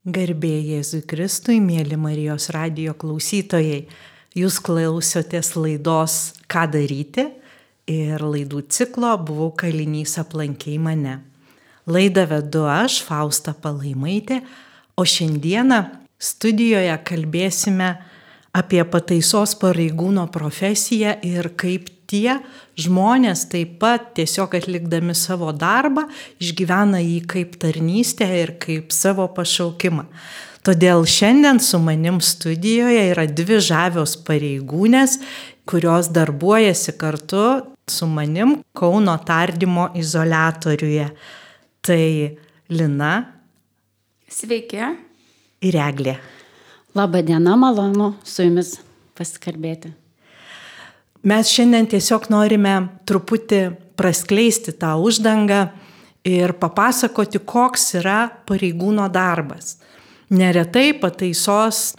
Garbė Jėzui Kristui, mėly Marijos radio klausytojai, jūs klausotės laidos Ką daryti? Ir laidų ciklo Buvau kalinys aplankiai mane. Laidą vedu aš, Fausta Palaimaitė, o šiandieną studijoje kalbėsime apie pataisos pareigūno profesiją ir kaip tie žmonės taip pat tiesiog atlikdami savo darbą išgyvena jį kaip tarnystę ir kaip savo pašaukimą. Todėl šiandien su manim studijoje yra dvi žavios pareigūnės, kurios darbuojasi kartu su manim Kauno tardymo izolatoriuje. Tai Lina. Sveiki. Ir Eglė. Labą dieną, malonu su jumis pasikalbėti. Mes šiandien tiesiog norime truputį praskleisti tą uždangą ir papasakoti, koks yra pareigūno darbas. Neretai pataisos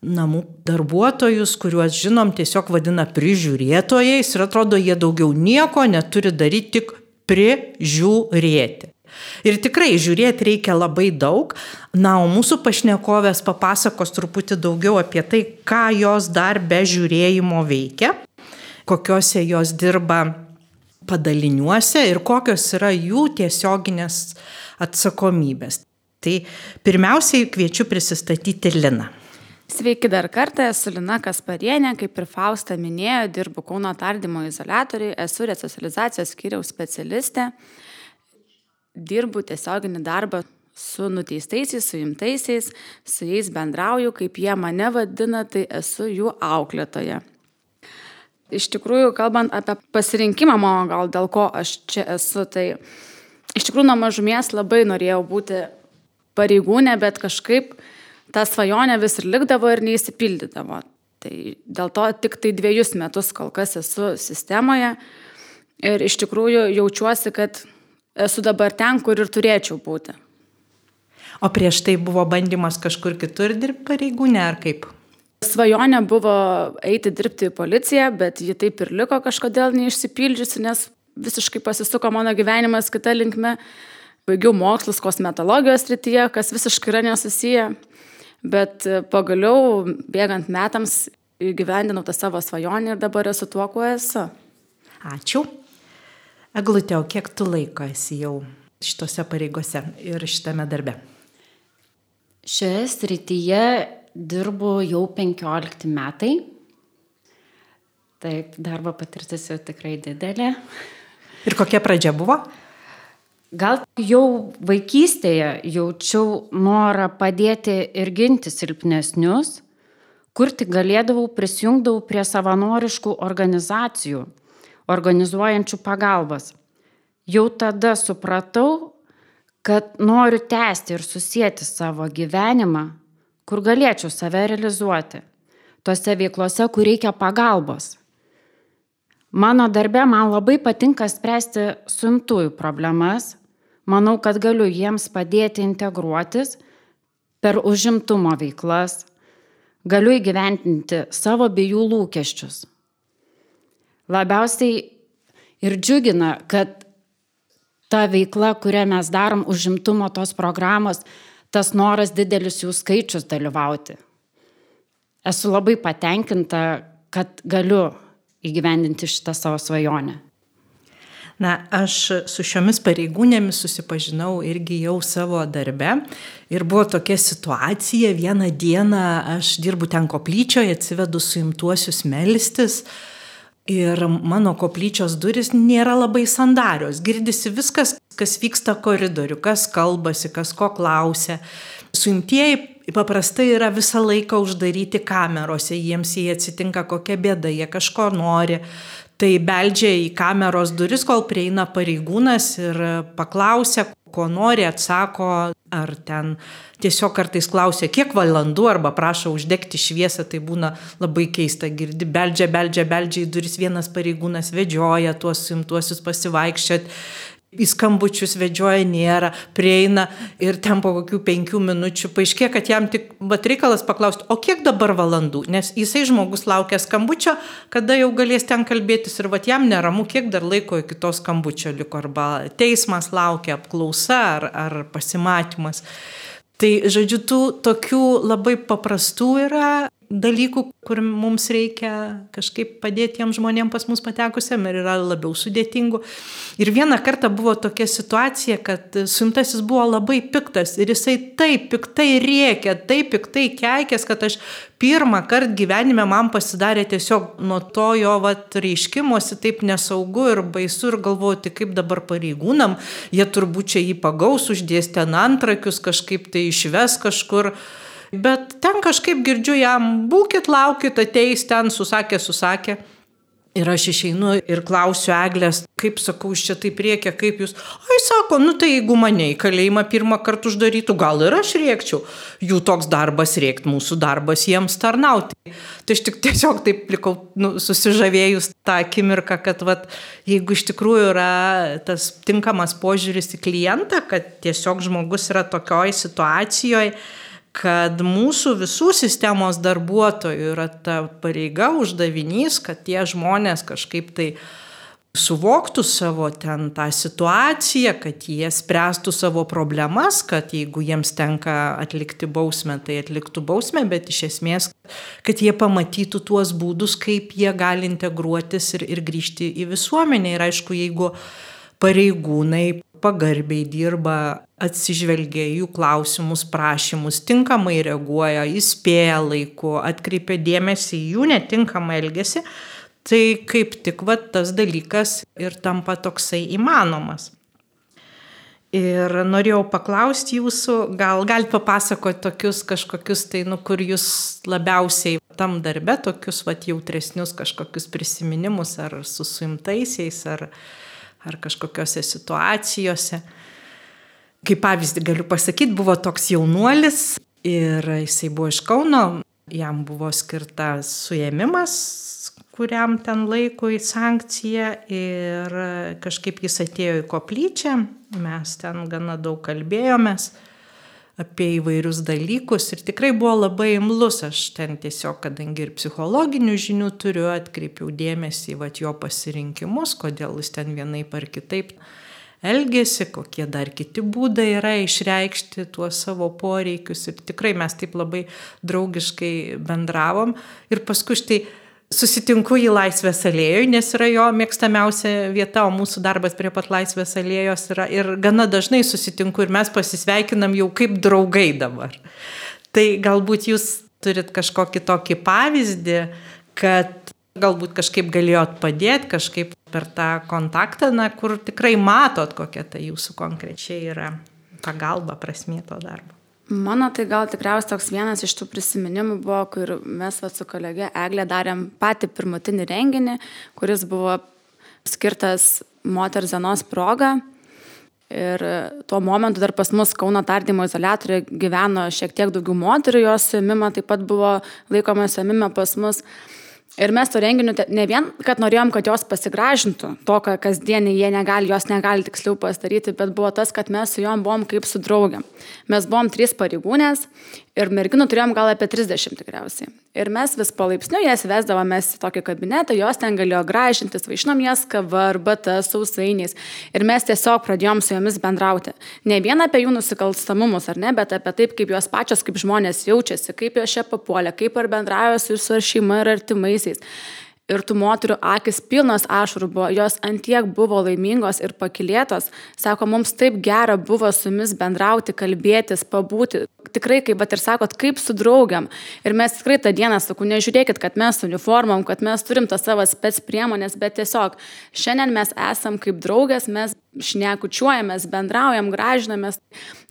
namų darbuotojus, kuriuos žinom, tiesiog vadina prižiūrėtojais ir atrodo, jie daugiau nieko neturi daryti, tik prižiūrėti. Ir tikrai žiūrėti reikia labai daug. Na, o mūsų pašnekovės papasakos truputį daugiau apie tai, ką jos dar be žiūrėjimo veikia kokiuose jos dirba padaliniuose ir kokios yra jų tiesioginės atsakomybės. Tai pirmiausiai kviečiu prisistatyti Liną. Sveiki dar kartą, esu Lina Kasparienė, kaip ir Fausta minėjo, dirbu Kauno tardymo izolatoriui, esu resocializacijos skyriaus specialistė, dirbu tiesioginį darbą su nuteistaisiais, suimtaisiais, su jais bendrauju, kaip jie mane vadina, tai esu jų auklėtoja iš tikrųjų, kalbant apie pasirinkimą mano, gal dėl ko aš čia esu, tai iš tikrųjų nuo mažumės labai norėjau būti pareigūnė, bet kažkaip ta svajonė vis ir likdavo ir neįsipildydavo. Tai dėl to tik tai dviejus metus kol kas esu sistemoje ir iš tikrųjų jaučiuosi, kad esu dabar ten, kur ir turėčiau būti. O prieš tai buvo bandymas kažkur kitur dirbti pareigūnė ar kaip? Svajonė buvo eiti dirbti į policiją, bet ji taip ir liko kažkodėl neišsipildžiusi, nes visiškai pasisuko mano gyvenimas kita linkme. Baigiau mokslus kosmetologijos srityje, kas visiškai yra nesusiję, bet pagaliau, bėgant metams, įgyvendinau tą savo svajonę ir dabar esu tuo, kuo esu. Ačiū. Eglutė, o kiek tu laiko esi jau šitose pareigose ir šitame darbe? Šioje srityje dirbu jau 15 metai. Taip, darbo patirtis jau tikrai didelė. Ir kokia pradžia buvo? Gal jau vaikystėje jaučiau norą padėti ir ginti silpnesnius, kur tik galėdavau prisijungdavau prie savanoriškų organizacijų, organizuojančių pagalbas. Jau tada supratau, kad noriu tęsti ir susijęti savo gyvenimą kur galėčiau save realizuoti, tose veiklose, kur reikia pagalbos. Mano darbe man labai patinka spręsti suimtųjų problemas, manau, kad galiu jiems padėti integruotis per užimtumo veiklas, galiu įgyventinti savo bei jų lūkesčius. Labiausiai ir džiugina, kad ta veikla, kurią mes darom užimtumo tos programos, tas noras didelis jų skaičius dalyvauti. Esu labai patenkinta, kad galiu įgyvendinti šitą savo svajonę. Na, aš su šiomis pareigūnėmis susipažinau irgi jau savo darbe ir buvo tokia situacija, vieną dieną aš dirbu ten koplyčioje, atsivedu suimtuosius melstis, Ir mano koplyčios duris nėra labai sandarios. Girdisi viskas, kas vyksta koridoriu, kas kalbasi, kas ko klausia. Suimtieji paprastai yra visą laiką uždaryti kamerose, jiems jei atsitinka kokia bėda, jie kažko nori. Tai beldžia į kameros duris, kol prieina pareigūnas ir paklausia, ko nori, atsako, ar ten tiesiog kartais klausia, kiek valandų, arba prašo uždegti šviesą, tai būna labai keista, girdi, beldžia, beldžia, beldžia į duris, vienas pareigūnas vedžioja tuos simtuosius pasivaikščioti, į skambučius vedžioja nėra, prieina ir ten po kokių penkių minučių paaiškė, kad jam tik vat reikalas paklausti, o kiek dabar valandų, nes jisai žmogus laukia skambučio, kada jau galės ten kalbėtis ir vat jam neramu, kiek dar laiko iki to skambučio liko, arba teismas laukia apklausa ar, ar pasimatymas. Tai, žodžiu, tų tokių labai paprastų yra dalykų, kur mums reikia kažkaip padėti tiem žmonėm pas mus patekusiam ir yra labiau sudėtingų. Ir vieną kartą buvo tokia situacija, kad suimtasis buvo labai piktas ir jisai taip piktai rėkė, taip piktai keikės, kad aš pirmą kartą gyvenime man pasidarė tiesiog nuo to jo vat, reiškimuosi taip nesaugu ir baisu ir galvoti, kaip dabar pareigūnam, jie turbūt čia jį pagaus, uždės ten antrakius, kažkaip tai išves kažkur. Bet ten kažkaip girdžiu jam, būkit, laukit, ateis ten, susakė, susakė. Ir aš išeinu ir klausiu Eglės, kaip sakau, iš čia taip reikia, kaip jūs. Ai, sako, nu tai jeigu mane į kalėjimą pirmą kartą uždarytų, gal ir aš rėkčiau. Jų toks darbas rėkti, mūsų darbas jiems tarnauti. Tai aš tik tiesiog taip likau nu, susižavėjus tą akimirką, kad vat, jeigu iš tikrųjų yra tas tinkamas požiūris į klientą, kad tiesiog žmogus yra tokioj situacijoje, kad mūsų visų sistemos darbuotojų yra ta pareiga, uždavinys, kad tie žmonės kažkaip tai suvoktų savo ten tą situaciją, kad jie spręstų savo problemas, kad jeigu jiems tenka atlikti bausmę, tai atliktų bausmę, bet iš esmės, kad jie pamatytų tuos būdus, kaip jie gali integruotis ir, ir grįžti į visuomenę. Ir aišku, jeigu pareigūnai pagarbiai dirba, atsižvelgia jų klausimus, prašymus, tinkamai reaguoja, įspėja laiku, atkreipia dėmesį į jų netinkamą elgesį, tai kaip tik va, tas dalykas ir tampa toksai įmanomas. Ir norėjau paklausti jūsų, gal galite papasakoti tokius kažkokius, tai nu, kur jūs labiausiai tam darbe, tokius va, jautresnius kažkokius prisiminimus ar su suimtaisiais, ar, ar kažkokiose situacijose. Kaip pavyzdį galiu pasakyti, buvo toks jaunuolis ir jisai buvo iš Kauno, jam buvo skirtas suėmimas, kuriam ten laikui sankcija ir kažkaip jis atėjo į koplyčią, mes ten gana daug kalbėjomės apie įvairius dalykus ir tikrai buvo labai imlus, aš ten tiesiog, kadangi ir psichologinių žinių turiu, atkreipiau dėmesį į jo pasirinkimus, kodėl jis ten vienaip ar kitaip elgesi, kokie dar kiti būdai yra išreikšti tuos savo poreikius ir tikrai mes taip labai draugiškai bendravom ir paskui štai susitinku į Laisvės alėjoj, nes yra jo mėgstamiausia vieta, o mūsų darbas prie pat Laisvės alėjos yra ir gana dažnai susitinku ir mes pasisveikinam jau kaip draugai dabar. Tai galbūt jūs turit kažkokį tokį pavyzdį, kad galbūt kažkaip galėjot padėti, kažkaip per tą kontaktą, na, kur tikrai matot, kokia ta jūsų konkrečiai yra pagalba, prasmė to darbo. Mano tai gal tikriausiai toks vienas iš tų prisiminimų buvo, kur mes va, su kolege Eglė darėm patį pirmutinį renginį, kuris buvo skirtas moters dienos proga. Ir tuo momentu dar pas mus Kauno tardymo izolatorė gyveno šiek tiek daugiau moterių, jos suėmimo taip pat buvo laikoma suėmime pas mus. Ir mes to renginiu ne vien, kad norėjom, kad jos pasigražintų to, ką kasdienį jie negali, jos negali tiksliau pasidaryti, bet buvo tas, kad mes su juom buvom kaip su draugiam. Mes buvom trys pareigūnės ir merginų turėjom gal apie 30 tikriausiai. Ir mes vis palaipsniui jas vesdavomės į tokį kabinetą, jos ten galėjo gražintis, vaišinom jas kava, arbata, sausainiais. Ir mes tiesiog pradėjom su jomis bendrauti. Ne vien apie jų nusikalstamumus, ar ne, bet apie taip, kaip jos pačios, kaip žmonės jaučiasi, kaip jos čia papuolė, kaip ar bendrauja su jų šeima ir artimaisiais ir tų moterų akis pilnos ašarų buvo, jos antiek buvo laimingos ir pakilėtos, sako, mums taip gera buvo su jumis bendrauti, kalbėtis, pabūti, tikrai, kaip pat ir sakot, kaip su draugiam. Ir mes tikrai tą dieną sakau, nežiūrėkit, kad mes uniformom, kad mes turim tas savo spets priemonės, bet tiesiog šiandien mes esam kaip draugės, mes šnekučiuojamės, bendraujam, gražinamės.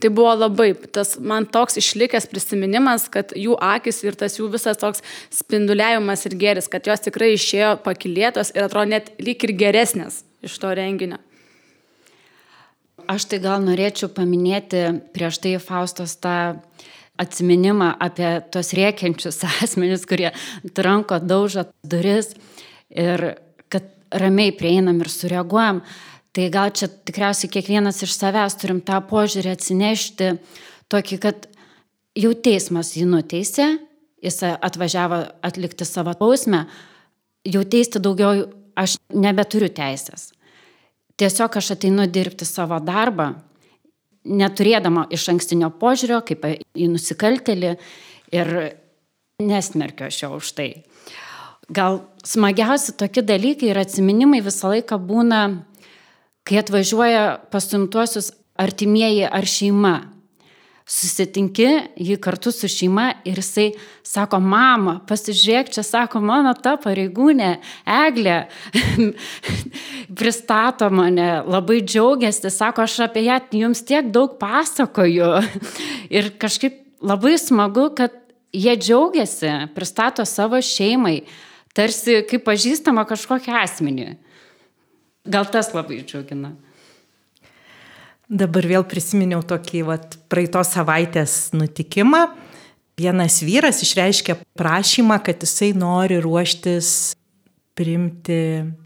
Tai buvo labai, tas man toks išlikęs prisiminimas, kad jų akis ir tas jų visas toks spinduliavimas ir geris, kad jos tikrai išėjo pakilėtos ir atrodo net lyg ir geresnės iš to renginio. Aš tai gal norėčiau paminėti prieš tai Faustos tą atsiminimą apie tos rėkiančius asmenis, kurie tranko daužo duris ir kad ramiai prieinam ir sureaguojam. Tai gal čia tikriausiai kiekvienas iš savęs turim tą požiūrį atsinešti tokį, kad jau teismas jį nuteisė, jis atvažiavo atlikti savo bausmę, jau teisti daugiau aš nebeturiu teisės. Tiesiog aš ateinu dirbti savo darbą neturėdama iš ankstinio požiūrio, kaip į nusikaltelį ir nesmerkiu aš jo už tai. Gal smagiausi tokie dalykai ir atsiminimai visą laiką būna, kai atvažiuoja pastumtuosius artimieji ar šeima susitinki jį kartu su šeima ir jisai sako, mama, pasižiūrėk, čia sako, mano ta pareigūnė, Eglė, pristato mane, labai džiaugiasi, sako, aš apie ją jums tiek daug pasakoju. ir kažkaip labai smagu, kad jie džiaugiasi, pristato savo šeimai, tarsi kaip pažįstama kažkokią asmenį. Gal tas labai džiugina. Dabar vėl prisiminiau tokį vat, praeitos savaitės nutikimą. Vienas vyras išreiškė prašymą, kad jisai nori ruoštis priimti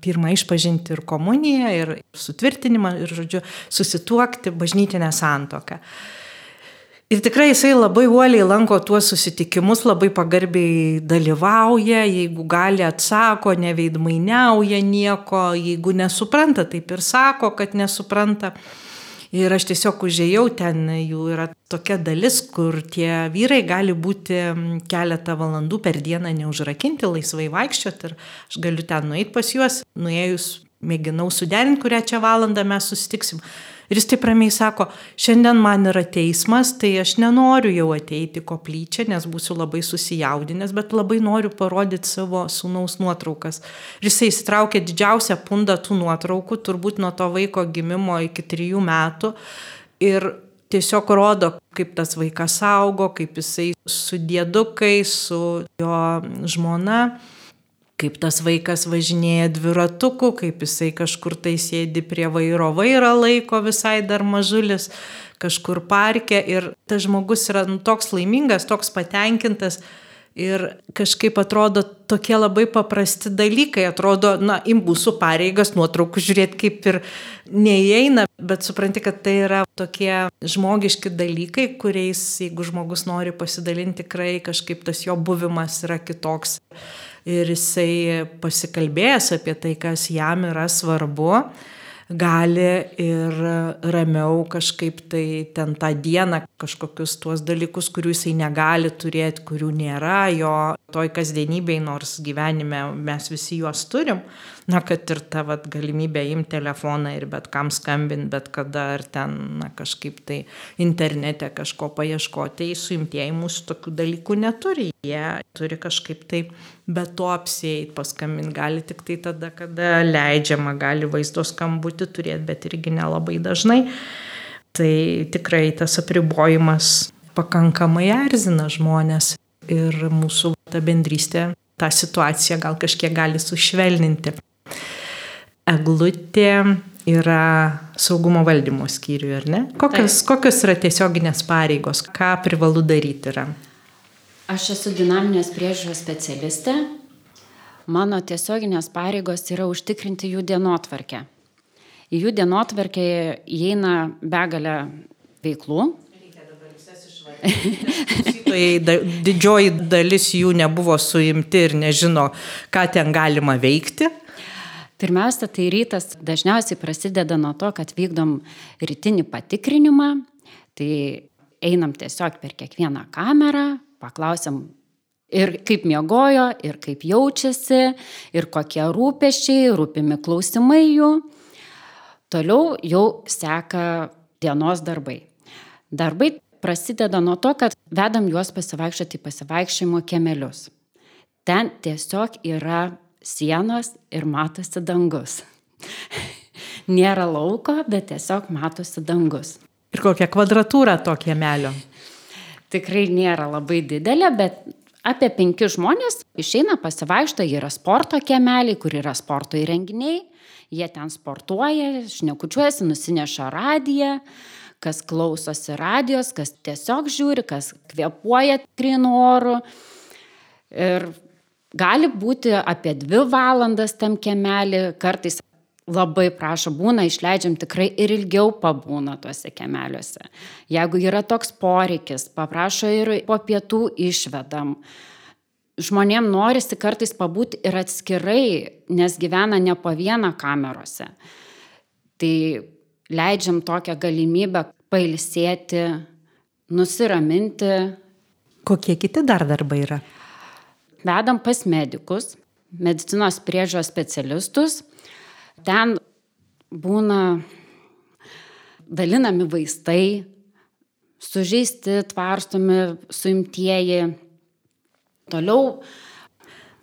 pirmą išpažinti ir komuniją, ir sutvirtinimą, ir, žodžiu, susituokti bažnytinę santoką. Ir tikrai jisai labai uoliai lanko tuos susitikimus, labai pagarbiai dalyvauja, jeigu gali atsako, neveidmainiauja nieko, jeigu nesupranta, taip ir sako, kad nesupranta. Ir aš tiesiog užėjau, ten jų yra tokia dalis, kur tie vyrai gali būti keletą valandų per dieną neužrakinti, laisvai vaikščioti ir aš galiu ten nueiti pas juos, nuėjus mėginau suderinti, kurią čia valandą mes susitiksim. Ir jis taip ramiai sako, šiandien man yra teismas, tai aš nenoriu jau ateiti koplyčią, nes būsiu labai susijaudinęs, bet labai noriu parodyti savo sūnaus nuotraukas. Ir jisai įsitraukė didžiausią pundą tų nuotraukų, turbūt nuo to vaiko gimimo iki trijų metų. Ir tiesiog rodo, kaip tas vaikas augo, kaip jisai su dėdukai, su jo žmona kaip tas vaikas važinėja dviratuku, kaip jisai kažkur tai sėdi prie vairo vairo laiko visai dar mažulis, kažkur parke. Ir tas žmogus yra nu, toks laimingas, toks patenkintas. Ir kažkaip atrodo tokie labai paprasti dalykai, atrodo, na, į mūsų pareigas nuotraukų žiūrėti kaip ir neįeina, bet supranti, kad tai yra tokie žmogiški dalykai, kuriais, jeigu žmogus nori pasidalinti, tikrai kažkaip tas jo buvimas yra kitoks ir jisai pasikalbėjęs apie tai, kas jam yra svarbu, gali ir ramiau kažkaip tai ten tą dieną kažkokius tuos dalykus, kurių jisai negali turėti, kurių nėra jo toj kasdienybei, nors gyvenime mes visi juos turim, na, kad ir ta vat, galimybė imti telefoną ir bet kam skambinti, bet kada ar ten, na, kažkaip tai internete kažko paieškoti, suimtieji mūsų tokių dalykų neturi. Jie turi kažkaip tai be to apsėjti, paskambinti gali tik tai tada, kada leidžiama, gali vaizdo skambutį turėti, bet irgi nelabai dažnai. Tai tikrai tas apribojimas pakankamai erzina žmonės ir mūsų ta bendrystė tą situaciją gal kažkiek gali sušvelninti. Eglutė yra saugumo valdymo skyriui, ar ne? Kokios, kokios yra tiesioginės pareigos, ką privalu daryti yra? Aš esu dinaminės priežiūros specialistė. Mano tiesioginės pareigos yra užtikrinti jų dienotvarkę. Į jų dienotvarkę įeina begalę veiklų, didžioji dalis jų nebuvo suimti ir nežino, ką ten galima veikti. Pirmiausia, tai rytas dažniausiai prasideda nuo to, kad vykdom rytinį patikrinimą. Tai einam tiesiog per kiekvieną kamerą, paklausiam ir kaip miegojo, ir kaip jaučiasi, ir kokie rūpeščiai, rūpimi klausimai jų. Toliau jau seka dienos darbai. Darbai prasideda nuo to, kad vedam juos pasivaikščioti į pasivaikščiojimo kemelius. Ten tiesiog yra sienos ir matosi dangus. Nėra lauko, bet tiesiog matosi dangus. Ir kokia kvadratūra to kiemelio? Tikrai nėra labai didelė, bet apie penki žmonės išeina pasivaikšto, yra sporto kiemeliai, kur yra sporto įrenginiai, jie ten sportuoja, šnekučiuojasi, nusineša radiją, kas klausosi radijos, kas tiesiog žiūri, kas kvepuoja grinu oru. Ir gali būti apie dvi valandas tam kemelį, kartais labai prašo, būna, išleidžiam tikrai ir ilgiau pabūna tuose kemeliuose. Jeigu yra toks poreikis, paprašo ir po pietų išvedam. Žmonėm norisi kartais pabūti ir atskirai, nes gyvena ne po vieną kamerose. Tai leidžiam tokią galimybę pailsėti, nusiraminti. Kokie kiti dar darbai yra? Vedam pas medikus, medicinos priežiūros specialistus. Ten būna dalinami vaistai, sužeisti, tvarstomi, suimtieji. Toliau.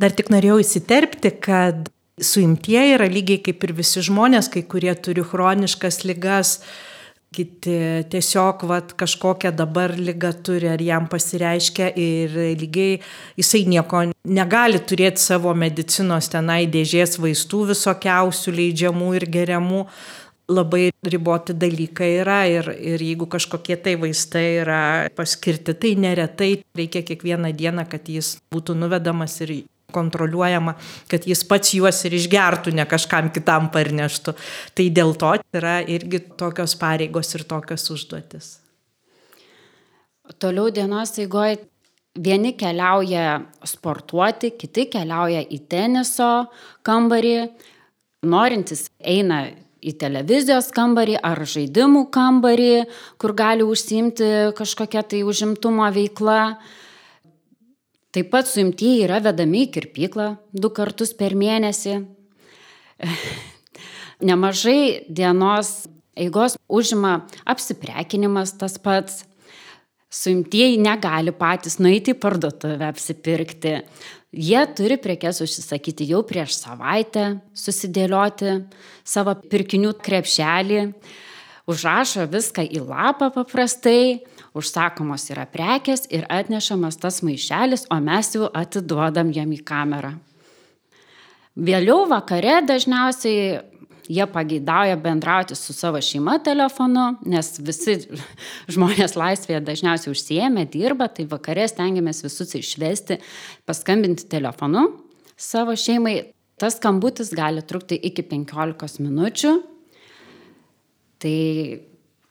Dar tik norėjau įsiterpti, kad suimtieji yra lygiai kaip ir visi žmonės, kai kurie turi chroniškas lygas, kiti tiesiog vat, kažkokią dabar lygą turi ar jam pasireiškia ir lygiai jisai nieko negali turėti savo medicinos tenai dėžės vaistų visokiausių leidžiamų ir geriamų. Labai riboti dalykai yra ir, ir jeigu kažkokie tai vaistai yra paskirti, tai neretai reikia kiekvieną dieną, kad jis būtų nuvedamas ir kontroliuojama, kad jis pats juos ir išgertų, ne kažkam kitam parneštų. Tai dėl to yra irgi tokios pareigos ir tokios užduotis. Toliau dienos eigoje vieni keliauja sportuoti, kiti keliauja į teniso kambarį, norintis eina į televizijos kambarį ar žaidimų kambarį, kur gali užsimti kažkokia tai užimtumo veikla. Taip pat suimtieji yra vedami į kirpyklą du kartus per mėnesį. Nemažai dienos eigos užima apsiprekinimas tas pats. Suimtieji negali patys nueiti į parduotuvę apsipirkti. Jie turi prekes užsisakyti jau prieš savaitę, susidėlioti savo pirkinių krepšelį, užrašo viską į lapą paprastai, užsakomos yra prekes ir atnešamas tas maišelis, o mes jau atiduodam jam į kamerą. Vėliau vakare dažniausiai jie pageidauja bendrauti su savo šeima telefonu, nes visi žmonės laisvėje dažniausiai užsiemė, dirba, tai vakarė stengiamės visus išvesti, paskambinti telefonu savo šeimai. Tas skambutis gali trukti iki 15 minučių. Tai...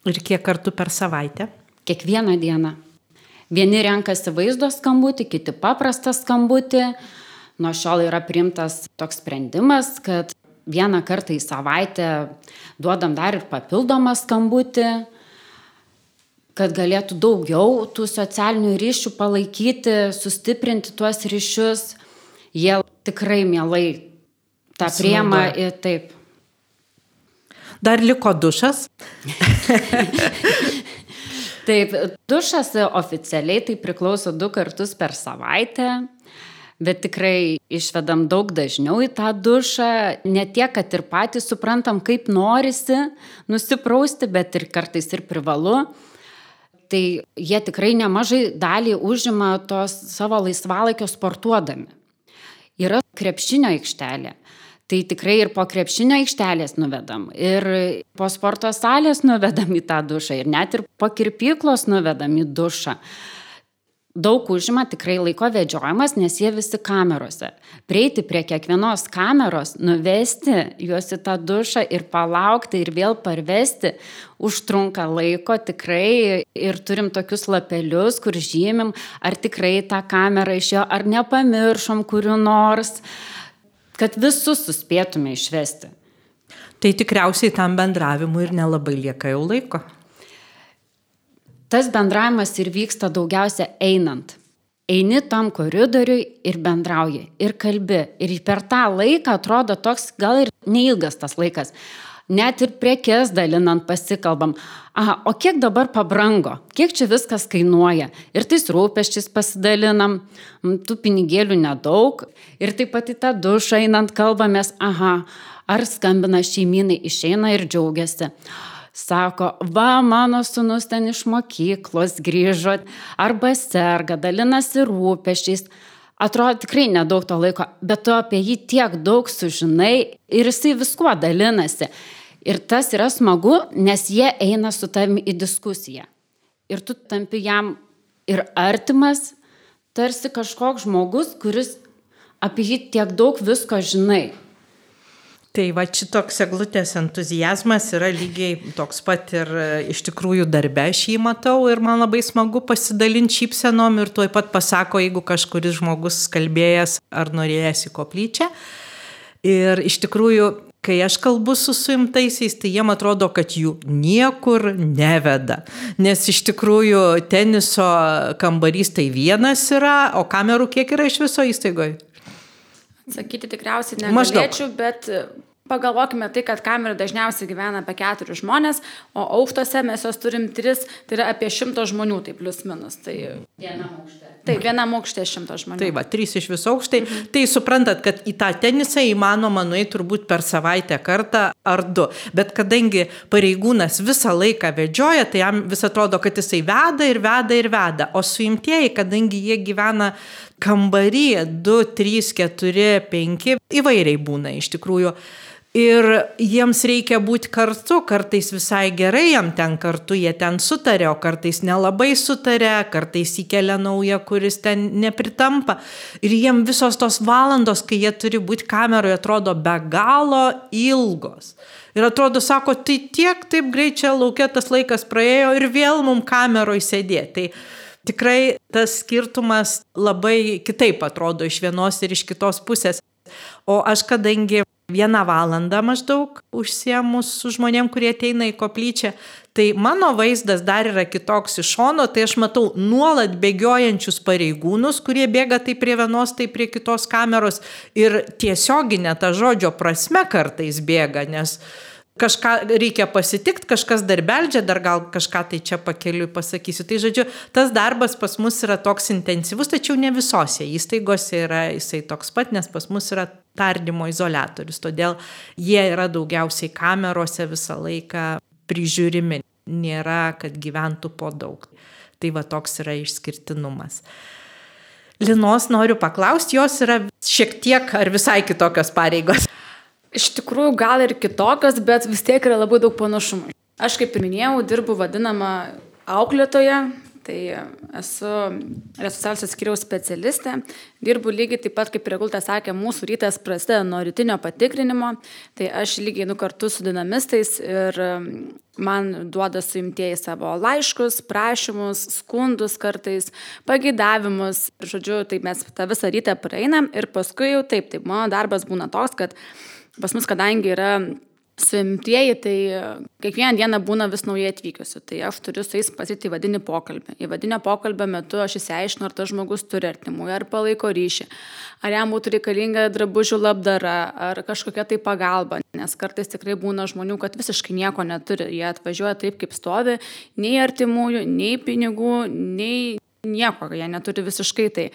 Ir kiek kartų per savaitę? Kiekvieną dieną. Vieni renkasi vaizdo skambutį, kiti paprastą skambutį. Nuo šiol yra priimtas toks sprendimas, kad vieną kartą į savaitę duodam dar ir papildomą skambutį, kad galėtų daugiau tų socialinių ryšių palaikyti, sustiprinti tuos ryšius. Jie tikrai mielai tą priema ir taip. Dar liko dušas. taip, dušas oficialiai tai priklauso du kartus per savaitę bet tikrai išvedam daug dažniau į tą dušą, ne tiek, kad ir patys suprantam, kaip norisi nusiprausti, bet ir kartais ir privalu. Tai jie tikrai nemažai dalį užima tos savo laisvalaikio sportuodami. Yra krepšinio aikštelė. Tai tikrai ir po krepšinio aikštelės nuvedam, ir po sporto salės nuvedam į tą dušą, ir net ir po kirpyklos nuvedam į dušą daug užima tikrai laiko vedžiojimas, nes jie visi kamerose. Prieiti prie kiekvienos kameros, nuvesti juos į tą dušą ir palaukti ir vėl parvesti, užtrunka laiko tikrai ir turim tokius lapelius, kur žymim, ar tikrai tą kamerą išėjo, ar nepamiršom kuriu nors, kad visus suspėtume išvesti. Tai tikriausiai tam bendravimui ir nelabai lieka jau laiko tas bendravimas ir vyksta daugiausia einant. Eini tam koridoriui ir bendrauji, ir kalbi. Ir per tą laiką atrodo toks gal ir neilgas tas laikas. Net ir prekes dalinant pasikalbam. Aha, o kiek dabar pabrango, kiek čia viskas kainuoja. Ir tais rūpeščiais pasidalinam, tų pinigėlių nedaug. Ir taip pat į tą dušą einant kalbamės, aha, ar skambina šeiminai, išeina ir džiaugiasi sako, va, mano sunus ten iš mokyklos grįžo, arba serga, dalinasi rūpešiais. Atrodo tikrai nedaug to laiko, bet tu apie jį tiek daug sužinai ir jisai viskuo dalinasi. Ir tas yra smagu, nes jie eina su tavimi į diskusiją. Ir tu tampi jam ir artimas, tarsi kažkoks žmogus, kuris apie jį tiek daug visko žinai. Tai va šitoks eglutės entuzijazmas yra lygiai toks pat ir e, iš tikrųjų darbe aš jį matau ir man labai smagu pasidalinti šypsenom ir tuoj pat pasako, jeigu kažkuris žmogus kalbėjęs ar norėjęs į koplyčią. Ir iš tikrųjų kai aš kalbu su suimtaisiais, tai jiem atrodo, kad jų niekur neveda. Nes iš tikrųjų teniso kambarys tai vienas yra, o kamerų kiek yra iš viso įstaigoje? Sakyti tikriausiai negalėčiau, bet Pagalvokime tai, kad kameroje dažniausiai gyvena apie keturis žmonės, o aukštose mes jos turim tris, tai yra apie šimto žmonių, tai plus minus. Tai vienam aukšte. Taip, vienam aukšte šimto žmonių. Tai va, trys iš viso aukštai. Mhm. Tai suprantat, kad į tą tenisą įmanoma nueiti turbūt per savaitę kartą ar du. Bet kadangi pareigūnas visą laiką vedžioja, tai jam vis atrodo, kad jisai veda ir veda ir veda. O suimtieji, kadangi jie gyvena kambarį 2, 3, 4, 5, įvairiai būna iš tikrųjų. Ir jiems reikia būti kartu, kartais visai gerai jam ten kartu, jie ten sutarė, o kartais nelabai sutarė, kartais įkelia naują, kuris ten nepritampa. Ir jiem visos tos valandos, kai jie turi būti kameroje, atrodo be galo ilgos. Ir atrodo, sako, tai tiek taip greit čia laukia tas laikas praėjo ir vėl mum kameroje sėdėti. Tai tikrai tas skirtumas labai kitaip atrodo iš vienos ir iš kitos pusės. O aš kadangi vieną valandą maždaug užsiemus su žmonėm, kurie ateina į koplyčią. Tai mano vaizdas dar yra kitoks iš šono, tai aš matau nuolat bėgiojančius pareigūnus, kurie bėga tai prie vienos, tai prie kitos kameros ir tiesioginė ta žodžio prasme kartais bėga, nes kažką reikia pasitikti, kažkas dar beldžia, dar gal kažką tai čia pakeliui pasakysiu. Tai žodžiu, tas darbas pas mus yra toks intensyvus, tačiau ne visose įstaigose yra jisai toks pat, nes pas mus yra tardymo izolatorius, todėl jie yra daugiausiai kamerose visą laiką prižiūrimi, nėra, kad gyventų po daug. Tai va toks yra išskirtinumas. Linos noriu paklausti, jos yra šiek tiek ar visai kitokios pareigos. Iš tikrųjų, gal ir kitokios, bet vis tiek yra labai daug panašumų. Aš kaip ir minėjau, dirbu vadinamą auklėtoje, Tai esu resociacijos skiriaus specialistė, dirbu lygiai taip pat, kaip Regultė sakė, mūsų rytas prasideda nuo rytinio patikrinimo, tai aš lygiai nu kartu su dinamistais ir um, man duoda suimtieji savo laiškus, prašymus, skundus kartais, pagidavimus, žodžiu, tai mes tą visą rytą praeinam ir paskui jau taip, taip, mano darbas būna toks, kad pas mus, kadangi yra Suimtieji, tai kiekvieną dieną būna vis naujai atvykusių, tai aš turiu su jais pasiti įvadinį pokalbį. Įvadinio pokalbio metu aš įsiaiškinu, ar tas žmogus turi artimųjų, ar palaiko ryšį, ar jam būtų reikalinga drabužių labdara, ar kažkokia tai pagalba, nes kartais tikrai būna žmonių, kad visiškai nieko neturi, jie atvažiuoja taip, kaip stovi, nei artimųjų, nei pinigų, nei nieko, jie neturi visiškai tai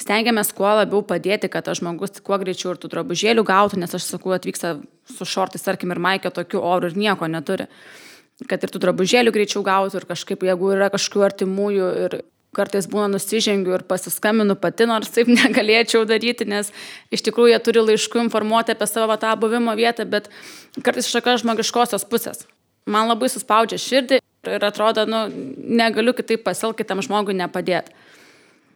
stengiamės kuo labiau padėti, kad tas žmogus kuo greičiau ir tų drabužėlių gautų, nes aš sakau, atvyksta su šortais, tarkim, ir maikė tokių orų ir nieko neturi. Kad ir tų drabužėlių greičiau gautų ir kažkaip, jeigu yra kažkokių artimųjų ir kartais būna nusižengiu ir pasiskambinu pati, nors taip negalėčiau daryti, nes iš tikrųjų jie turi laiškų informuoti apie savo tą buvimo vietą, bet kartais tokios žmogiškosios pusės. Man labai suspaudžia širdį ir atrodo, nu, negaliu kitaip pasielgti tam žmogui nepadėti.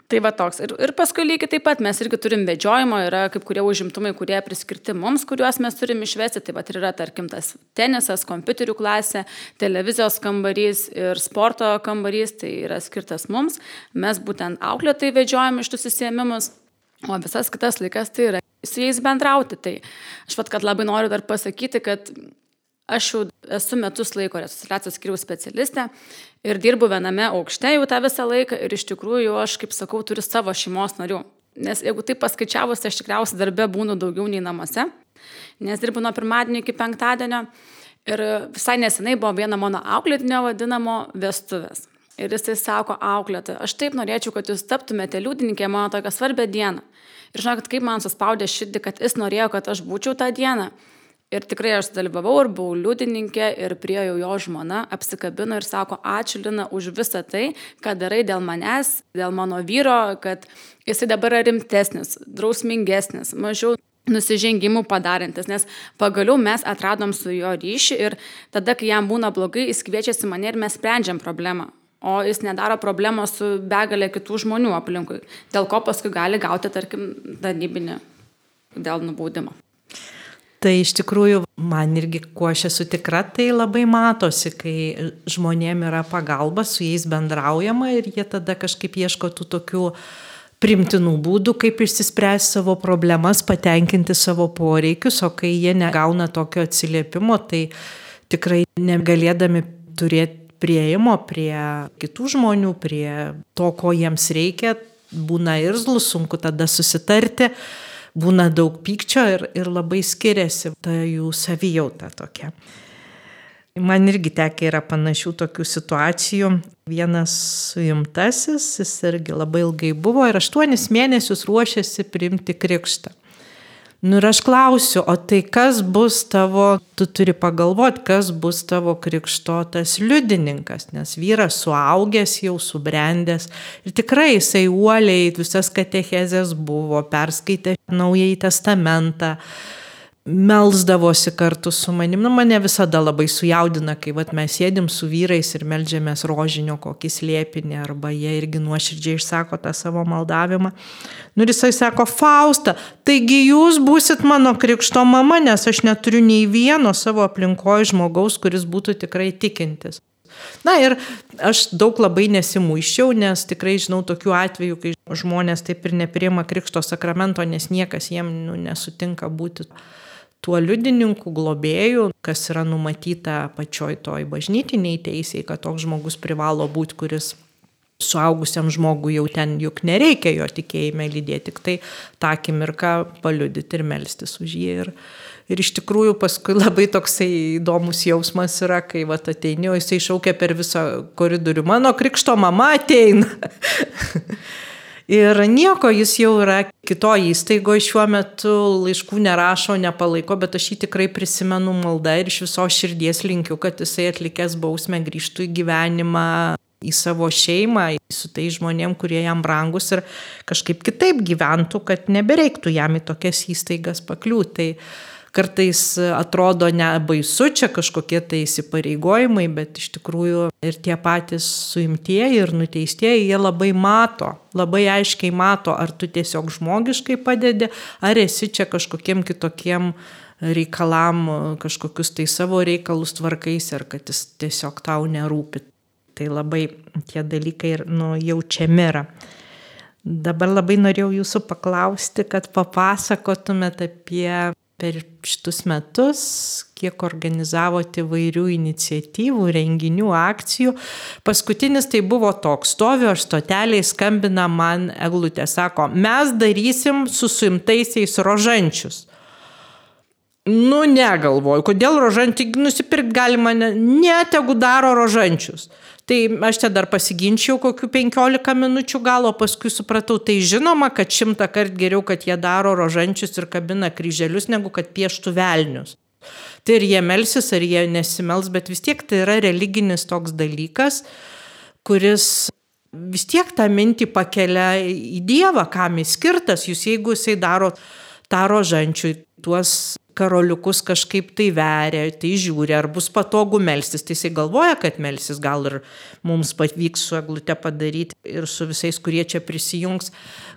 Tai va toks. Ir, ir paskui lygiai taip pat mes irgi turim vedžiojimo, yra kaip kurie užimtumai, kurie priskirti mums, kuriuos mes turim išvesti. Tai va ir yra, tarkim, tas tenisas, kompiuterių klasė, televizijos kambarys ir sporto kambarys, tai yra skirtas mums. Mes būtent auklėtai vedžiojam iš tų susėmimus. O visas kitas laikas tai yra su jais bendrauti. Tai aš pat, kad labai noriu dar pasakyti, kad Aš jau esu metus laiko resocialiacijos skiriaus specialistė ir dirbu viename aukšte jau tą visą laiką ir iš tikrųjų aš, kaip sakau, turiu savo šeimos narių. Nes jeigu taip paskaičiavus, tai aš tikriausiai darbė būnu daugiau nei namuose, nes dirbu nuo pirmadienio iki penktadienio ir visai nesenai buvo viena mano auklėtinio vadinamo vestuvės. Ir jisai sako, auklėta, aš taip norėčiau, kad jūs taptumėte liūdininkė mano tokią svarbę dieną. Ir žinokit, kaip man suspaudė širdį, kad jis norėjo, kad aš būčiau tą dieną. Ir tikrai aš dalyvavau ir buvau liudininkė ir priejau jo žmona, apsikabino ir sako, ačiū Lina už visą tai, ką darai dėl manęs, dėl mano vyro, kad jisai dabar yra rimtesnis, drausmingesnis, mažiau nusižengimų padarantis, nes pagaliau mes atradom su jo ryšį ir tada, kai jam būna blogai, jis kviečiasi mane ir mes sprendžiam problemą. O jis nedaro problemos su begalė kitų žmonių aplinkui, dėl ko paskui gali gauti, tarkim, tarnybinį dėl nubaudimo. Tai iš tikrųjų man irgi, kuo aš esu tikra, tai labai matosi, kai žmonėm yra pagalba, su jais bendraujama ir jie tada kažkaip ieško tų tokių primtinų būdų, kaip išsispręsti savo problemas, patenkinti savo poreikius, o kai jie negauna tokio atsiliepimo, tai tikrai negalėdami turėti prieimo prie kitų žmonių, prie to, ko jiems reikia, būna irzlus, sunku tada susitarti, būna daug pykčio ir, ir labai skiriasi ta jų savijauta tokia. Man irgi tekia yra panašių tokių situacijų. Vienas suimtasis, jis irgi labai ilgai buvo ir aštuonis mėnesius ruošėsi priimti krikštą. Nu ir aš klausiu, o tai kas bus tavo, tu turi pagalvoti, kas bus tavo krikštotas liudininkas, nes vyras suaugęs, jau subrendęs ir tikrai jisai uoliai visas katechezės buvo, perskaitė Naująjį testamentą, melzdavosi kartu su manim. Nu, mane visada labai sujaudina, kai vat, mes sėdim su vyrais ir melžiamės rožinio kokį slėpinį, arba jie irgi nuoširdžiai išsako tą savo maldavimą. Nu ir jisai sako, Fausta, taigi jūs būsit mano krikšto mama, nes aš neturiu nei vieno savo aplinkoje žmogaus, kuris būtų tikrai tikintis. Na ir aš daug labai nesimuiščiau, nes tikrai žinau tokių atvejų, kai žmonės taip ir nepriema krikšto sakramento, nes niekas jiem nu, nesutinka būti tuo liudininku, globėju, kas yra numatyta pačioj toj bažnytiniai teisėjai, kad toks žmogus privalo būti, kuris suaugusiam žmogui jau ten juk nereikia jo tikėjime lydėti, tik tai tą akimirką paliudyti ir melstis už jį. Ir, ir iš tikrųjų paskui labai toksai įdomus jausmas yra, kai va ateini, o jisai šaukia per visą koridorių, mano krikšto mama ateina. Ir nieko, jis jau yra kitoje įstaigoje šiuo metu, laiškų nerašo, nepalaiko, bet aš jį tikrai prisimenu maldą ir iš viso širdies linkiu, kad jisai atlikęs bausmę grįžtų į gyvenimą, į savo šeimą, su tai žmonėm, kurie jam brangus ir kažkaip kitaip gyventų, kad nebereiktų jam į tokias įstaigas pakliūti. Tai kartais atrodo nebaisu, čia kažkokie tai įsipareigojimai, bet iš tikrųjų ir tie patys suimtieji ir nuteistieji, jie labai mato, labai aiškiai mato, ar tu tiesiog žmogiškai padedi, ar esi čia kažkokiem kitokiem reikalam, kažkokius tai savo reikalus tvarkais, ar kad jis tiesiog tau nerūpi. Tai labai tie dalykai ir nu, jaučiami yra. Dabar labai norėjau jūsų paklausti, kad papasakotumėt apie per šitus metus, kiek organizavote įvairių iniciatyvų, renginių, akcijų. Paskutinis tai buvo toks, stoviu aš stoteliai, skambina man eglutė, sako, mes darysim su suimtaisiais rožančius. Nu, negalvoju, kodėl rožantį nusipirkti galima, ne, ne tegu daro rožančius. Tai aš čia dar pasiginčiau kokių 15 minučių gal, o paskui supratau, tai žinoma, kad šimtą kartų geriau, kad jie daro rožančius ir kabina kryželius, negu kad pieštų velnius. Tai ir jie melsis, ar jie nesimels, bet vis tiek tai yra religinis toks dalykas, kuris vis tiek tą mintį pakelia į Dievą, kam jis skirtas. Jūs jeigu jisai daro tą rožančių, tuos karoliukus kažkaip tai veria, tai žiūri, ar bus patogu melstis. Tai jisai galvoja, kad melsis gal ir mums pavyks su eglute padaryti ir su visais, kurie čia prisijungs,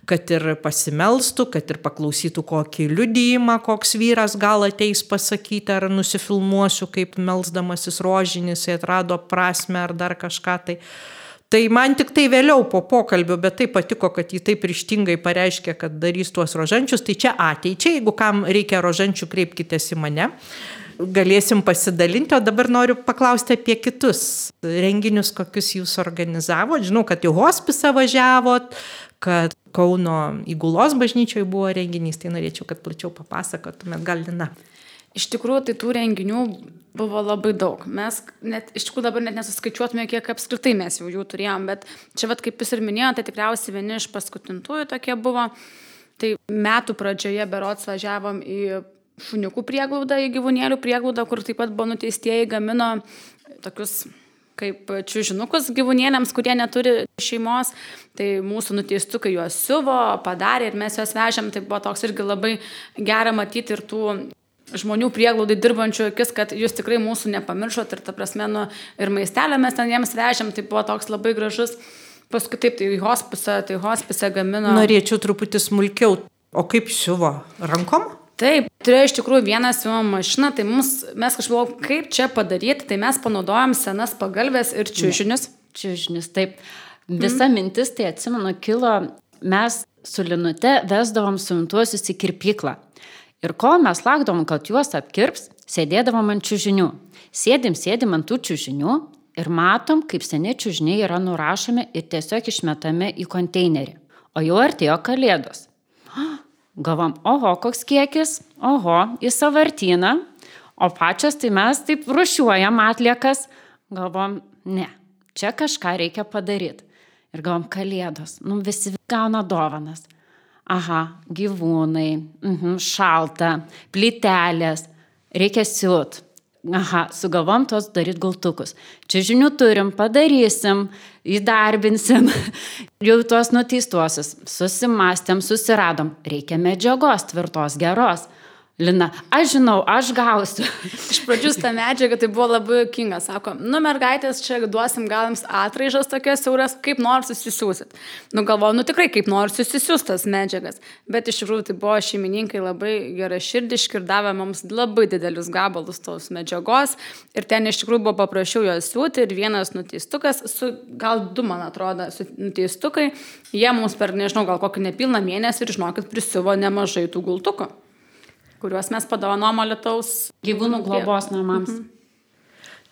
kad ir pasimelstų, kad ir paklausytų kokį liudijimą, koks vyras gal ateis pasakyti, ar nusifilmuosiu, kaip melsdamasis rožinis, jis atrado prasme ar dar kažką. Tai Tai man tik tai vėliau po pokalbio, bet tai patiko, kad jį taip ryštingai pareiškė, kad darys tuos rožančius. Tai čia ateičiai, jeigu kam reikia rožančių, kreipkitės į mane. Galėsim pasidalinti, o dabar noriu paklausti apie kitus renginius, kokius jūs organizavot. Žinau, kad jau hospisą važiavot, kad Kauno įgulos bažnyčioje buvo renginys, tai norėčiau, kad plačiau papasakotumėt, gal Lina. Iš tikrųjų, tai tų renginių buvo labai daug. Mes net, iš tikrųjų dabar net nesuskaičiuotume, kiek apskritai mes jau jų turėjom, bet čia, vat, kaip jūs ir minėjote, tai tikriausiai vieni iš paskutintųjų tokie buvo. Tai metų pradžioje berots važiavom į šuniukų prieglaudą, į gyvūnėlių prieglaudą, kur taip pat buvo nuteistieji gamino tokius kaip čiūžinukus gyvūnėliams, kurie neturi šeimos, tai mūsų nuteistukai juos siuvo, padarė ir mes juos vežėm, tai buvo toks irgi labai gera matyti ir tų žmonių prieglaudai dirbančių akis, kad jūs tikrai mūsų nepamiršot ir ta prasme, nu, ir maistelę mes ten jiems vežėm, tai buvo toks labai gražus. Paskui taip, tai hospise, tai hospise gamino. Norėčiau truputį smulkiau. O kaip siuvo? Rankom? Taip, turėjo iš tikrųjų vieną siūlo mašiną, tai mums, mes kažkaip, kaip čia padaryti, tai mes panaudojom senas pagalbės ir čiūžinius. Čiūžinius, taip. Visa mm. mintis, tai atsimenu, kilo mes su Linute vesdavom suimtuosius į kirpyklą. Ir kol mes laukdavom, kad juos apkirps, sėdėdavom ant čiūžinių. Sėdim, sėdim ant tų čiūžinių ir matom, kaip seni čiūžiniai yra nurašomi ir tiesiog išmetami į konteinerį. O jau artėjo kalėdos. Gavom, oho, koks kiekis, oho, į savartyną, o pačios tai mes taip rušiuojam atliekas. Galvom, ne, čia kažką reikia padaryti. Ir gavom kalėdos, nu visi gauna dovanas. Aha, gyvūnai, mhm, šalta, plytelės, reikia siūt. Aha, sugalvom tos daryti gultukus. Čia žinių turim, padarysim, įdarbinsim. Jau tuos nuteistuosius susimastėm, susiradom. Reikia medžiagos tvirtos, geros. Lina, aš žinau, aš gausiu. Iš pradžių tą medžiagą tai buvo labai jokinga. Sako, nu mergaitės, čia duosim gal jums atraižas tokias siauras, kaip nors susisiūsit. Nu galvoju, nu tikrai kaip nors susisiūstas medžiagas. Bet iš tikrųjų tai buvo šeimininkai labai gerai širdiški ir davė mums labai didelius gabalus tos medžiagos. Ir ten iš tikrųjų buvo paprašiau jos siūti ir vienas nuteistukas, su, gal du man atrodo, nuteistukai, jie mums per, nežinau, gal kokį nepilną mėnesį ir žinokit, prisiuvo nemažai tų gultukų kuriuos mes padovanom Lietuvos gyvūnų globos namams. Mhm.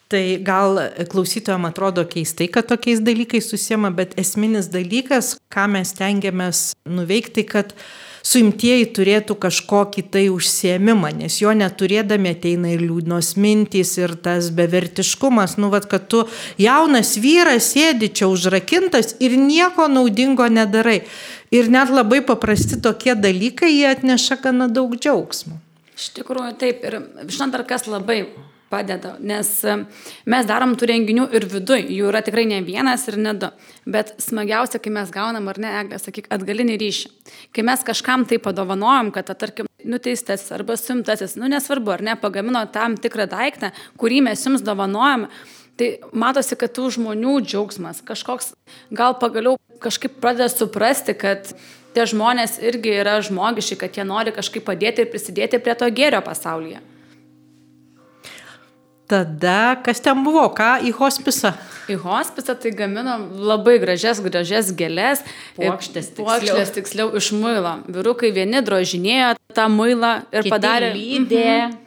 Tai gal klausytojams atrodo keistai, kad tokiais dalykais susiema, bet esminis dalykas, ką mes tengiamės nuveikti, kad suimtieji turėtų kažkokį tai užsiemimą, nes jo neturėdami ateina ir liūdnos mintys, ir tas bevertiškumas, nu, vad, kad tu jaunas vyras sėdi čia užrakintas ir nieko naudingo nedarai. Ir net labai paprasti tokie dalykai, jie atneša gana daug džiaugsmo. Iš tikrųjų, taip. Ir žinot, dar kas labai padeda, nes e, mes darom tų renginių ir viduj, jų yra tikrai ne vienas ir ne du. Bet smagiausia, kai mes gaunam, ar ne, sakyk, atgalinį ryšį. Kai mes kažkam tai padovanojom, kad, tarkim, nuteistasis arba suimtasis, nu nesvarbu, ar ne, pagamino tam tikrą daiktą, kurį mes jums dovanojame Tai matosi, kad tų žmonių džiaugsmas kažkoks, gal pagaliau kažkaip pradeda suprasti, kad tie žmonės irgi yra žmogiški, kad jie nori kažkaip padėti ir prisidėti prie to gėrio pasaulyje. Tada kas ten buvo, ką į hospisą? Į hospisą tai gaminom labai gražias, gražias gėlės. Puokštės tiksliau. Puokštės tiksliau iš muilo. Vyrukai vieni drožinėjo tą muilą ir Kiti padarė. Lydė. Mhm.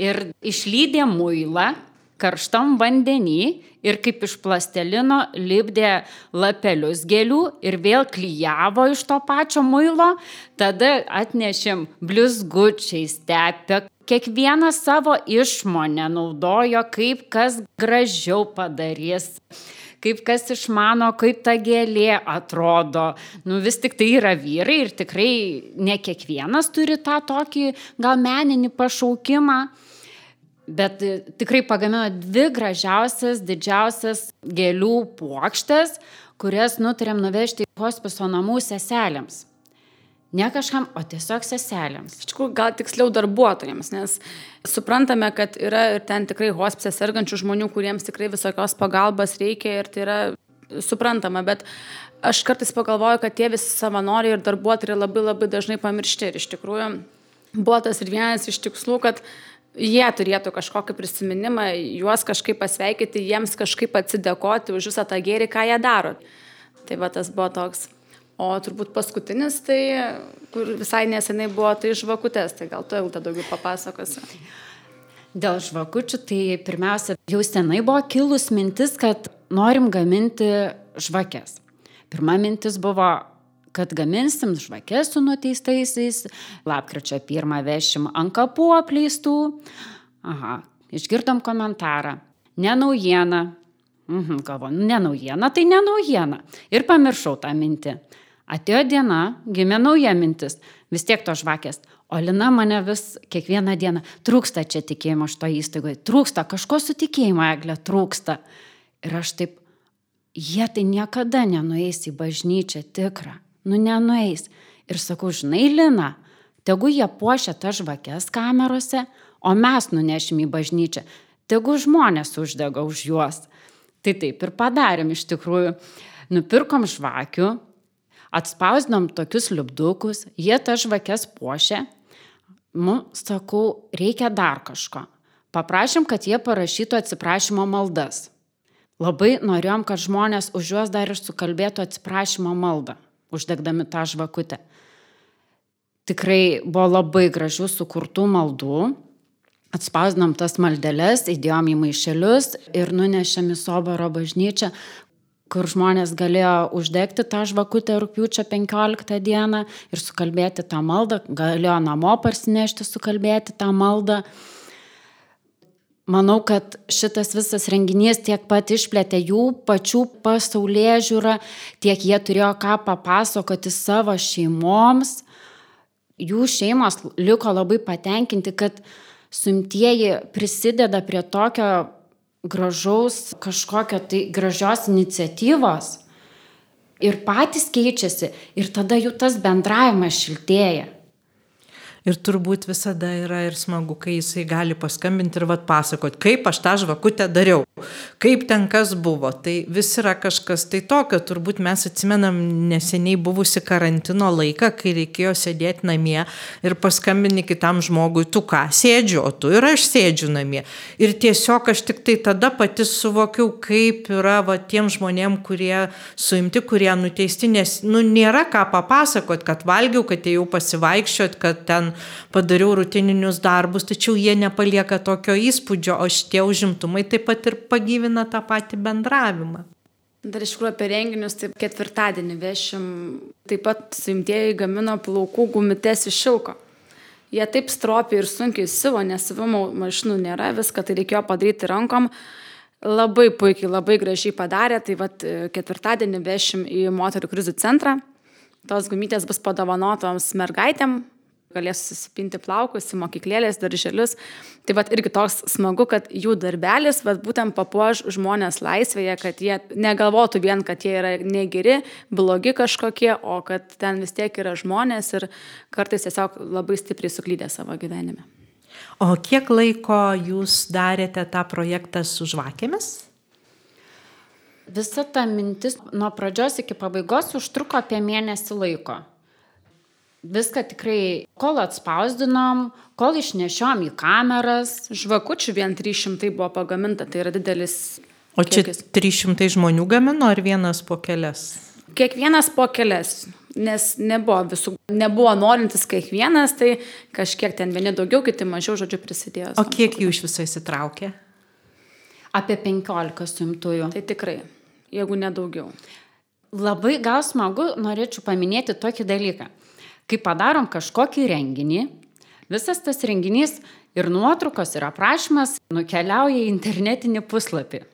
Ir išlydė muilą karštam vandenį ir kaip iš plastelino lipdė lapelius gėlių ir vėl klyjavo iš to pačio muilo, tada atnešėm blizgučiai stepę. Kiekvieną savo išmonę naudojo, kaip kas gražiau padarys kaip kas išmano, kaip ta gėlė atrodo. Nu, vis tik tai yra vyrai ir tikrai ne kiekvienas turi tą tokį gal meninį pašaukimą. Bet e, tikrai pagamino dvi gražiausias, didžiausias gėlių puokštės, kurias nutarėm nuvežti į hospiso namų seselėms. Ne kažkam, o tiesiog seselėms. Iš tikrųjų, gal tiksliau darbuotojams, nes suprantame, kad yra ir ten tikrai hospise sergančių žmonių, kuriems tikrai visokios pagalbos reikia ir tai yra suprantama, bet aš kartais pagalvoju, kad tie visi savanoriai ir darbuotojai labai labai dažnai pamiršti ir iš tikrųjų buvo tas ir vienas iš tikslų, kad jie turėtų kažkokį prisiminimą, juos kažkaip pasveikinti, jiems kažkaip atsidėkoti už visą tą gėrį, ką jie daro. Tai va tas buvo toks. O turbūt paskutinis, tai kur visai nesenai buvo, tai žvakutės, tai gal tu jau tą daugiau papasakosi. Dėl žvakučių, tai pirmiausia, jau senai buvo kilus mintis, kad norim gaminti žvakės. Pirma mintis buvo kad gaminsim žvakės su nuteistaisiais, lapkričio pirmą vešim ant kapų apleistų. Aha, išgirdom komentarą. Ne naujiena. Mhm, galvoju, ne naujiena, tai ne naujiena. Ir pamiršau tą mintį. Atėjo diena, gimė nauja mintis. Vis tiek to žvakės. O Lina mane vis kiekvieną dieną trūksta čia tikėjimo šito įstaigoje. Trūksta, kažko su tikėjimo eglė trūksta. Ir aš taip, jie tai niekada nenueis į bažnyčią tikrą nu nenueis. Ir sakau, žinai, Lina, tegu jie puošia tą žvakės kamerose, o mes nunešim į bažnyčią, tegu žmonės uždega už juos. Tai taip ir padarėm iš tikrųjų. Nupirkom žvakių, atspausdinom tokius liubdukus, jie tą žvakės puošė. Nu, sakau, reikia dar kažko. Paprašym, kad jie parašytų atsiprašymo maldas. Labai norėjom, kad žmonės už juos dar ir sukalbėtų atsiprašymo maldą uždegdami tą žvakutę. Tikrai buvo labai gražių sukurtų maldų. Atspausdinom tas maldeles, įdėjom į maišelius ir nunešėm į Soboro bažnyčią, kur žmonės galėjo uždegti tą žvakutę rūpiučio 15 dieną ir sukalbėti tą maldą, galėjo namo parsinešti, sukalbėti tą maldą. Manau, kad šitas visas renginys tiek pat išplėtė jų pačių pasaulyje žiūrą, tiek jie turėjo ką papasakoti savo šeimoms. Jų šeimos liko labai patenkinti, kad suimtieji prisideda prie tokio gražaus kažkokio tai gražios iniciatyvos ir patys keičiasi ir tada jų tas bendravimas šiltėja. Ir turbūt visada yra ir smagu, kai jisai gali paskambinti ir vat pasakot, kaip aš tą žvakutę dariau, kaip ten kas buvo. Tai vis yra kažkas tai tokio, turbūt mes atsimenam neseniai buvusi karantino laiką, kai reikėjo sėdėti namie ir paskambinti kitam žmogui, tu ką, sėdžiu, o tu ir aš sėdžiu namie. Ir tiesiog aš tik tai tada pati suvokiau, kaip yra va, tiem žmonėm, kurie suimti, kurie nuteisti, nes nu, nėra ką papasakot, kad valgiau, kad ėjau pasivaikščiot, kad ten padariau rutininius darbus, tačiau jie nepalieka tokio įspūdžio, o šitie užimtumai taip pat ir pagyvina tą patį bendravimą. Dar iš tikrųjų apie renginius, taip ketvirtadienį vešim, taip pat suimtieji gamino plaukų gumites iš šilko. Jie taip stropiai ir sunkiai siuvo, nes siuvimo mašinų nėra, viską tai reikėjo padaryti rankom. Labai puikiai, labai gražiai padarė, tai vad ketvirtadienį vešim į moterų krizių centrą. Tos gumytės bus padovanotoms mergaitėm, galės susipinti plaukus į mokyklėlės, darželius. Tai vad irgi toks smagu, kad jų darbelis vat, būtent papuoš žmonės laisvėje, kad jie negalvotų vien, kad jie yra negeri, blogi kažkokie, o kad ten vis tiek yra žmonės ir kartais tiesiog labai stipriai suklydė savo gyvenime. O kiek laiko jūs darėte tą projektą su žvakėmis? Visa ta mintis nuo pradžios iki pabaigos užtruko apie mėnesį laiko viską tikrai, kol atspausdinom, kol išnešiom į kameras. Žvakučių vien 300 buvo pagaminta, tai yra didelis. O čia kiekis. 300 žmonių gamino ar vienas po kelias? Kiekvienas po kelias, nes nebuvo visų, nebuvo norintis kiekvienas, tai kažkiek ten vieni daugiau, kiti mažiau, žodžiu, prisidėjo. O kiek jų iš viso įsitraukė? Apie 15 suimtųjų. Tai tikrai, jeigu nedaugiau. Labai gal smagu, norėčiau paminėti tokį dalyką kai padarom kažkokį renginį, visas tas renginys ir nuotraukos ir aprašymas nukeliauja į internetinį puslapį.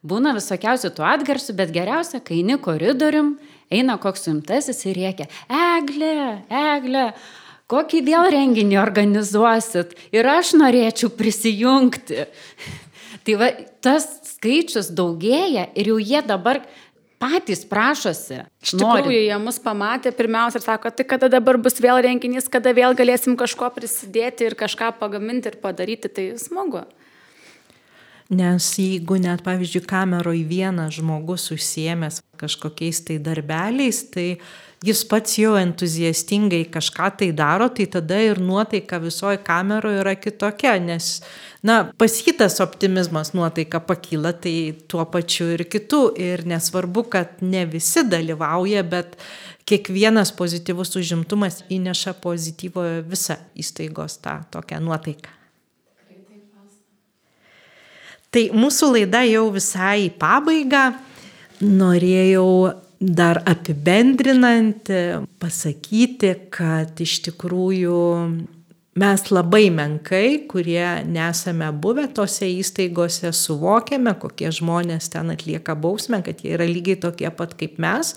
Būna visokiausių tų atgarsių, bet geriausia, kai eini koridorium, eina koks suimtasis ir reikia, eglė, eglė, kokį vėl renginį organizuosit ir aš norėčiau prisijungti. tai va, tas skaičius daugėja ir jau jie dabar patys prašosi. Iš tikrųjų, jie mus pamatė pirmiausia ir sako, tai kada dabar bus vėl renginys, kada vėl galėsim kažko prisidėti ir kažką pagaminti ir padaryti, tai smagu. Nes jeigu net, pavyzdžiui, kameroje vienas žmogus užsiemęs kažkokiais tai darbeliais, tai jis pats jau entuziastingai kažką tai daro, tai tada ir nuotaika visoje kameroje yra kitokia, nes na, pas jį tas optimizmas nuotaika pakyla, tai tuo pačiu ir kitų. Ir nesvarbu, kad ne visi dalyvauja, bet kiekvienas pozityvus užimtumas įneša pozityvo visą įstaigos tą tokią nuotaiką. Tai mūsų laida jau visai į pabaigą. Norėjau dar apibendrinant pasakyti, kad iš tikrųjų mes labai menkai, kurie nesame buvę tose įstaigose, suvokiame, kokie žmonės ten atlieka bausmę, kad jie yra lygiai tokie pat kaip mes.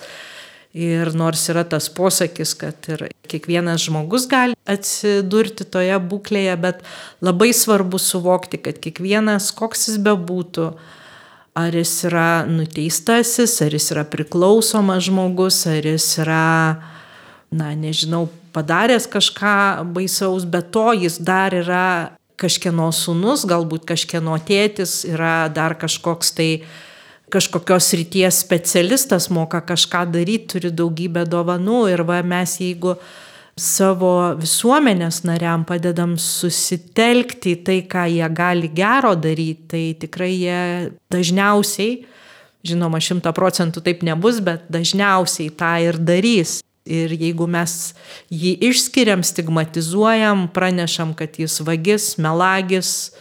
Ir nors yra tas posakis, kad ir kiekvienas žmogus gali atsidurti toje būklėje, bet labai svarbu suvokti, kad kiekvienas, koks jis bebūtų, ar jis yra nuteistasis, ar jis yra priklausomas žmogus, ar jis yra, na, nežinau, padaręs kažką baisaus, bet to jis dar yra kažkieno sunus, galbūt kažkieno tėtis, yra dar kažkoks tai kažkokios ryties specialistas, moka kažką daryti, turi daugybę dovanų ir va mes jeigu savo visuomenės nariam padedam susitelkti į tai, ką jie gali gero daryti, tai tikrai jie dažniausiai Žinoma, šimta procentų taip nebus, bet dažniausiai tą ir darys. Ir jeigu mes jį išskiriam, stigmatizuojam, pranešam, kad jis vagis, melagis,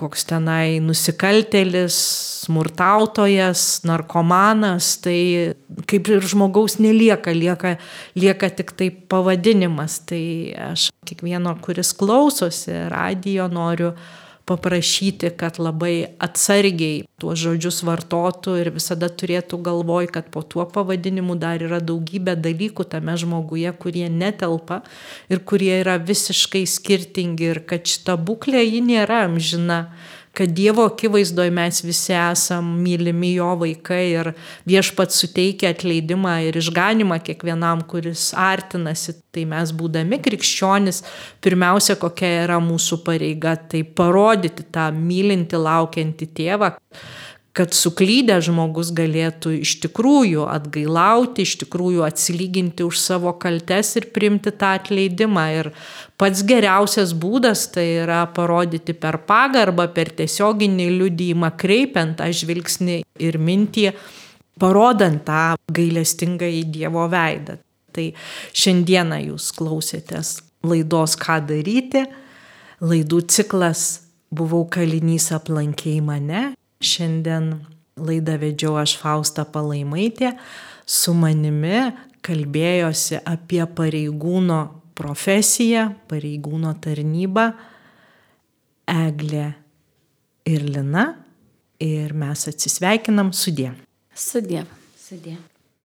koks tenai nusikaltelis, smurtautojas, narkomanas, tai kaip ir žmogaus nelieka, lieka, lieka tik tai pavadinimas. Tai aš kiekvieno, kuris klausosi radio, noriu paprašyti, kad labai atsargiai tuos žodžius vartotų ir visada turėtų galvoj, kad po tuo pavadinimu dar yra daugybė dalykų tame žmoguje, kurie netelpa ir kurie yra visiškai skirtingi ir kad šita būklė ji nėra amžina kad Dievo akivaizdoje mes visi esam mylimi jo vaikai ir viešpat suteikia atleidimą ir išganimą kiekvienam, kuris artinasi. Tai mes būdami krikščionis, pirmiausia, kokia yra mūsų pareiga, tai parodyti tą mylinti, laukiantį tėvą kad suklydęs žmogus galėtų iš tikrųjų atgailauti, iš tikrųjų atsilyginti už savo kaltes ir priimti tą atleidimą. Ir pats geriausias būdas tai yra parodyti per pagarbą, per tiesioginį liudymą, kreipiant tą žvilgsnį ir mintį, parodant tą gailestingą į Dievo veidą. Tai šiandieną jūs klausėtės laidos Ką daryti. Laidų ciklas Buvau kalinys aplankiai mane Šiandien laidą vedžiau aš Fausta Palaimaitė, su manimi kalbėjosi apie pareigūno profesiją, pareigūno tarnybą Eglė ir Lina ir mes atsisveikinam sudė. Sudė. Sudė.